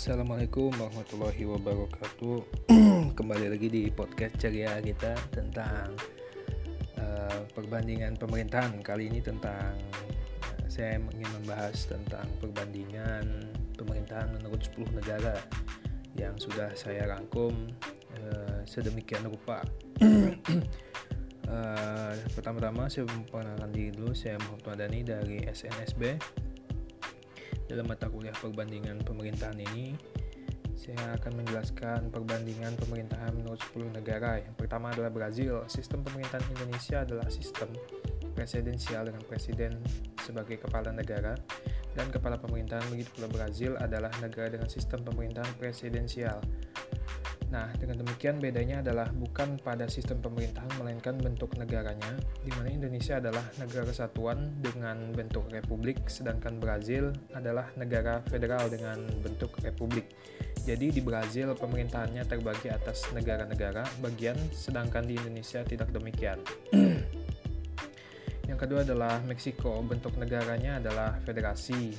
Assalamualaikum warahmatullahi wabarakatuh. Kembali lagi di podcast ceria kita tentang uh, perbandingan pemerintahan. Kali ini tentang uh, saya ingin membahas tentang perbandingan pemerintahan menurut 10 negara yang sudah saya rangkum uh, sedemikian rupa. uh, pertama-tama saya memperkenalkan diri dulu. Saya Muhammad Madani dari SNSB dalam mata kuliah perbandingan pemerintahan ini, saya akan menjelaskan perbandingan pemerintahan menurut 10 negara. Yang pertama adalah Brazil. Sistem pemerintahan Indonesia adalah sistem presidensial dengan presiden sebagai kepala negara dan kepala pemerintahan begitu pula Brazil adalah negara dengan sistem pemerintahan presidensial. Nah, dengan demikian bedanya adalah bukan pada sistem pemerintahan melainkan bentuk negaranya, di mana Indonesia adalah negara kesatuan dengan bentuk republik, sedangkan Brazil adalah negara federal dengan bentuk republik. Jadi di Brazil pemerintahannya terbagi atas negara-negara bagian, sedangkan di Indonesia tidak demikian. Yang kedua adalah Meksiko, bentuk negaranya adalah federasi.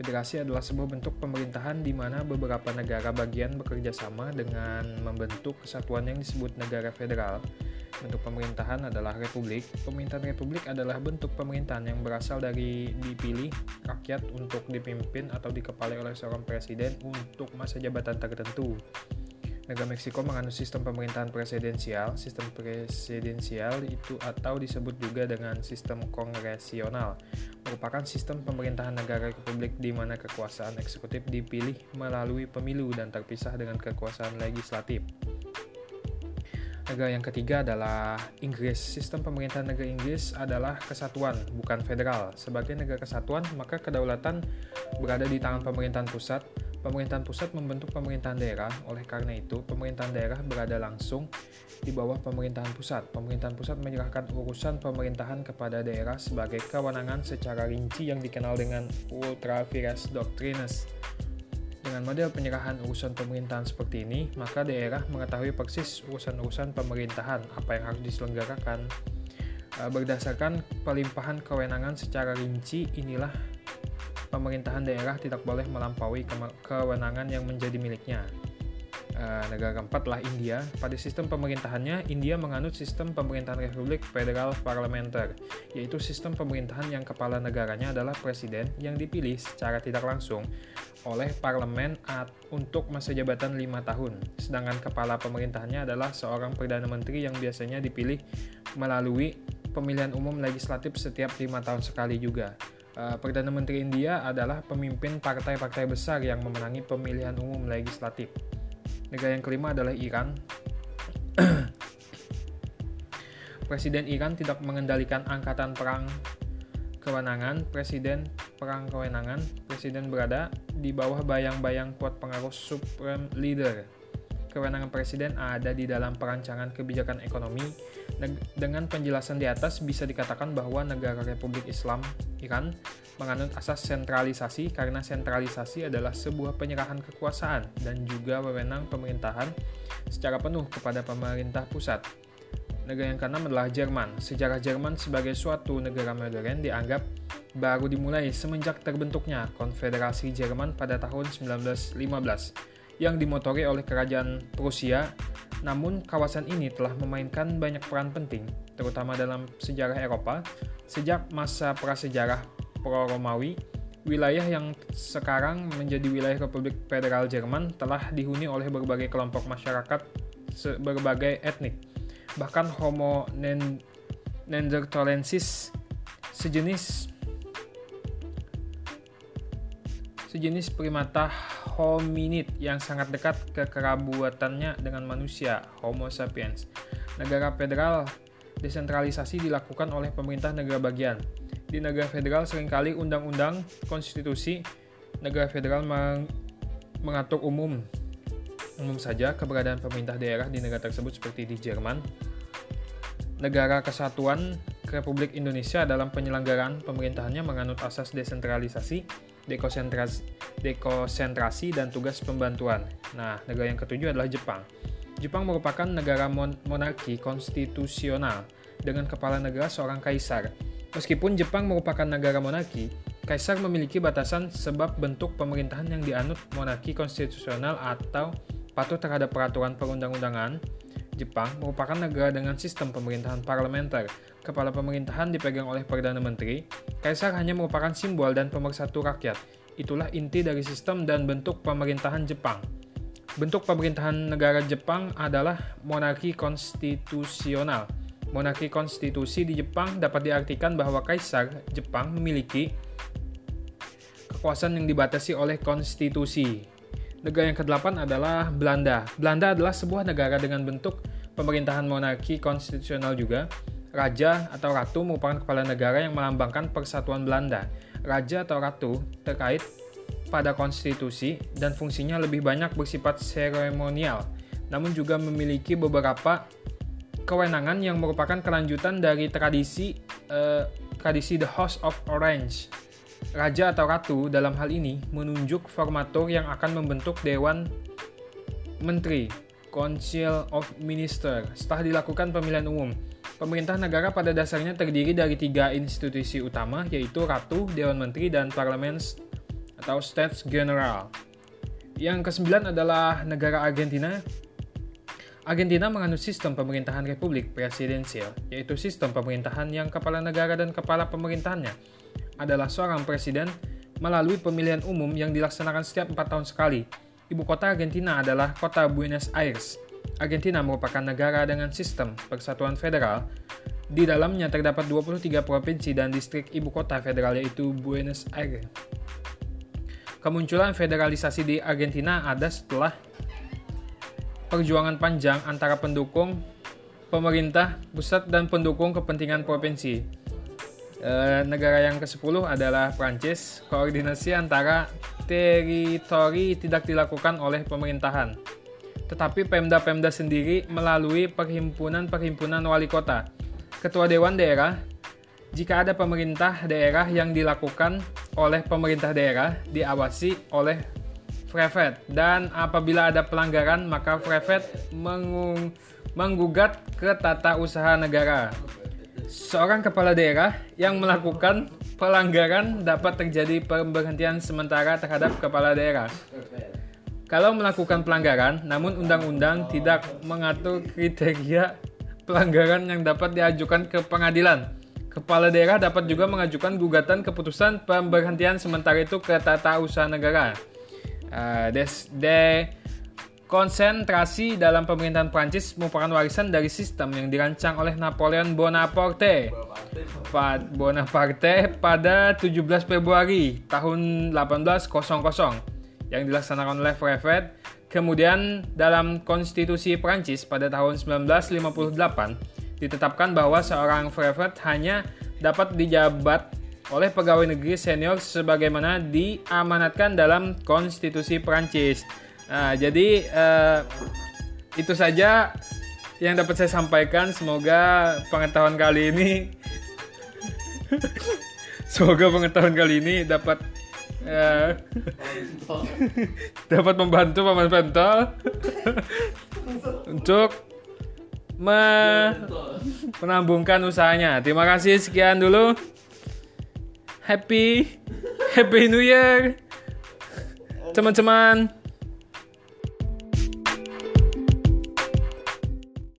Federasi adalah sebuah bentuk pemerintahan di mana beberapa negara bagian bekerja sama dengan membentuk kesatuan yang disebut negara federal. Bentuk pemerintahan adalah republik. Pemerintahan republik adalah bentuk pemerintahan yang berasal dari dipilih rakyat untuk dipimpin atau dikepalai oleh seorang presiden untuk masa jabatan tertentu. Negara Meksiko menganut sistem pemerintahan presidensial. Sistem presidensial itu atau disebut juga dengan sistem kongresional merupakan sistem pemerintahan negara republik di mana kekuasaan eksekutif dipilih melalui pemilu dan terpisah dengan kekuasaan legislatif. Negara yang ketiga adalah Inggris. Sistem pemerintahan negara Inggris adalah kesatuan, bukan federal. Sebagai negara kesatuan, maka kedaulatan berada di tangan pemerintahan pusat Pemerintahan pusat membentuk pemerintahan daerah, oleh karena itu pemerintahan daerah berada langsung di bawah pemerintahan pusat. Pemerintahan pusat menyerahkan urusan pemerintahan kepada daerah sebagai kewenangan secara rinci yang dikenal dengan ultra vires doctrines. Dengan model penyerahan urusan pemerintahan seperti ini, maka daerah mengetahui persis urusan-urusan pemerintahan, apa yang harus diselenggarakan. Berdasarkan pelimpahan kewenangan secara rinci, inilah pemerintahan daerah tidak boleh melampaui kewenangan yang menjadi miliknya. Uh, negara keempat adalah India. Pada sistem pemerintahannya, India menganut sistem pemerintahan Republik Federal Parlementer, yaitu sistem pemerintahan yang kepala negaranya adalah presiden yang dipilih secara tidak langsung oleh parlemen untuk masa jabatan lima tahun. Sedangkan kepala pemerintahannya adalah seorang perdana menteri yang biasanya dipilih melalui pemilihan umum legislatif setiap lima tahun sekali juga. Eh, Perdana Menteri India adalah pemimpin partai-partai besar yang memenangi pemilihan umum legislatif. Negara yang kelima adalah Iran. Presiden Iran tidak mengendalikan angkatan perang kewenangan, presiden perang kewenangan, presiden berada di bawah bayang-bayang kuat pengaruh supreme leader. Kewenangan presiden ada di dalam perancangan kebijakan ekonomi. Dengan penjelasan di atas bisa dikatakan bahwa negara Republik Islam Iran menganut asas sentralisasi karena sentralisasi adalah sebuah penyerahan kekuasaan dan juga wewenang pemerintahan secara penuh kepada pemerintah pusat. Negara yang keenam adalah Jerman. Sejarah Jerman sebagai suatu negara modern dianggap baru dimulai semenjak terbentuknya Konfederasi Jerman pada tahun 1915 yang dimotori oleh kerajaan Prusia. Namun kawasan ini telah memainkan banyak peran penting, terutama dalam sejarah Eropa, sejak masa prasejarah pro-Romawi, wilayah yang sekarang menjadi wilayah Republik Federal Jerman telah dihuni oleh berbagai kelompok masyarakat berbagai etnik. Bahkan Homo neanderthalensis sejenis sejenis primata hominid yang sangat dekat kekerabuatannya dengan manusia, Homo sapiens. Negara federal desentralisasi dilakukan oleh pemerintah negara bagian, di negara federal sering kali undang-undang konstitusi negara federal meng mengatur umum umum saja keberadaan pemerintah daerah di negara tersebut seperti di Jerman. Negara Kesatuan Republik Indonesia dalam penyelenggaraan pemerintahannya menganut asas desentralisasi, dekonsentrasi, dekonsentrasi dan tugas pembantuan. Nah, negara yang ketujuh adalah Jepang. Jepang merupakan negara mon monarki konstitusional dengan kepala negara seorang kaisar Meskipun Jepang merupakan negara monarki, Kaisar memiliki batasan sebab bentuk pemerintahan yang dianut monarki konstitusional atau patuh terhadap peraturan perundang-undangan Jepang merupakan negara dengan sistem pemerintahan parlementer. Kepala pemerintahan dipegang oleh Perdana Menteri. Kaisar hanya merupakan simbol dan pemersatu rakyat. Itulah inti dari sistem dan bentuk pemerintahan Jepang. Bentuk pemerintahan negara Jepang adalah monarki konstitusional. Monarki konstitusi di Jepang dapat diartikan bahwa kaisar Jepang memiliki kekuasaan yang dibatasi oleh konstitusi. Negara yang ke-8 adalah Belanda. Belanda adalah sebuah negara dengan bentuk pemerintahan monarki konstitusional juga. Raja atau ratu merupakan kepala negara yang melambangkan persatuan Belanda. Raja atau ratu terkait pada konstitusi dan fungsinya lebih banyak bersifat seremonial, namun juga memiliki beberapa kewenangan yang merupakan kelanjutan dari tradisi uh, tradisi The House of Orange Raja atau ratu dalam hal ini menunjuk formator yang akan membentuk Dewan Menteri, Council of Minister, setelah dilakukan pemilihan umum. Pemerintah negara pada dasarnya terdiri dari tiga institusi utama, yaitu Ratu, Dewan Menteri, dan Parlemen atau States General. Yang kesembilan adalah negara Argentina. Argentina menganut sistem pemerintahan republik presidensial, yaitu sistem pemerintahan yang kepala negara dan kepala pemerintahannya adalah seorang presiden melalui pemilihan umum yang dilaksanakan setiap empat tahun sekali. Ibu kota Argentina adalah kota Buenos Aires. Argentina merupakan negara dengan sistem persatuan federal. Di dalamnya terdapat 23 provinsi dan distrik ibu kota federal yaitu Buenos Aires. Kemunculan federalisasi di Argentina ada setelah perjuangan panjang antara pendukung pemerintah pusat dan pendukung kepentingan provinsi. E, negara yang ke-10 adalah Prancis. Koordinasi antara teritori tidak dilakukan oleh pemerintahan. Tetapi Pemda-Pemda sendiri melalui perhimpunan-perhimpunan wali kota. Ketua Dewan Daerah, jika ada pemerintah daerah yang dilakukan oleh pemerintah daerah, diawasi oleh Prefet. Dan apabila ada pelanggaran, maka Prefet menggugat ke tata usaha negara seorang kepala daerah yang melakukan pelanggaran dapat terjadi pemberhentian sementara terhadap kepala daerah. Kalau melakukan pelanggaran, namun undang-undang tidak mengatur kriteria pelanggaran yang dapat diajukan ke pengadilan. Kepala daerah dapat juga mengajukan gugatan keputusan pemberhentian sementara itu ke tata usaha negara. Uh, des, de, Konsentrasi dalam pemerintahan Prancis merupakan warisan dari sistem yang dirancang oleh Napoleon Bonaparte. Bonaparte pada 17 Februari tahun 1800 yang dilaksanakan oleh Prefet. Kemudian dalam konstitusi Prancis pada tahun 1958 ditetapkan bahwa seorang prefet hanya dapat dijabat oleh pegawai negeri senior sebagaimana diamanatkan dalam konstitusi Prancis. Nah, jadi uh, itu saja yang dapat saya sampaikan. Semoga pengetahuan kali ini semoga pengetahuan kali ini dapat uh, dapat membantu paman pentol untuk me menambungkan usahanya. Terima kasih sekian dulu. Happy Happy New Year teman-teman.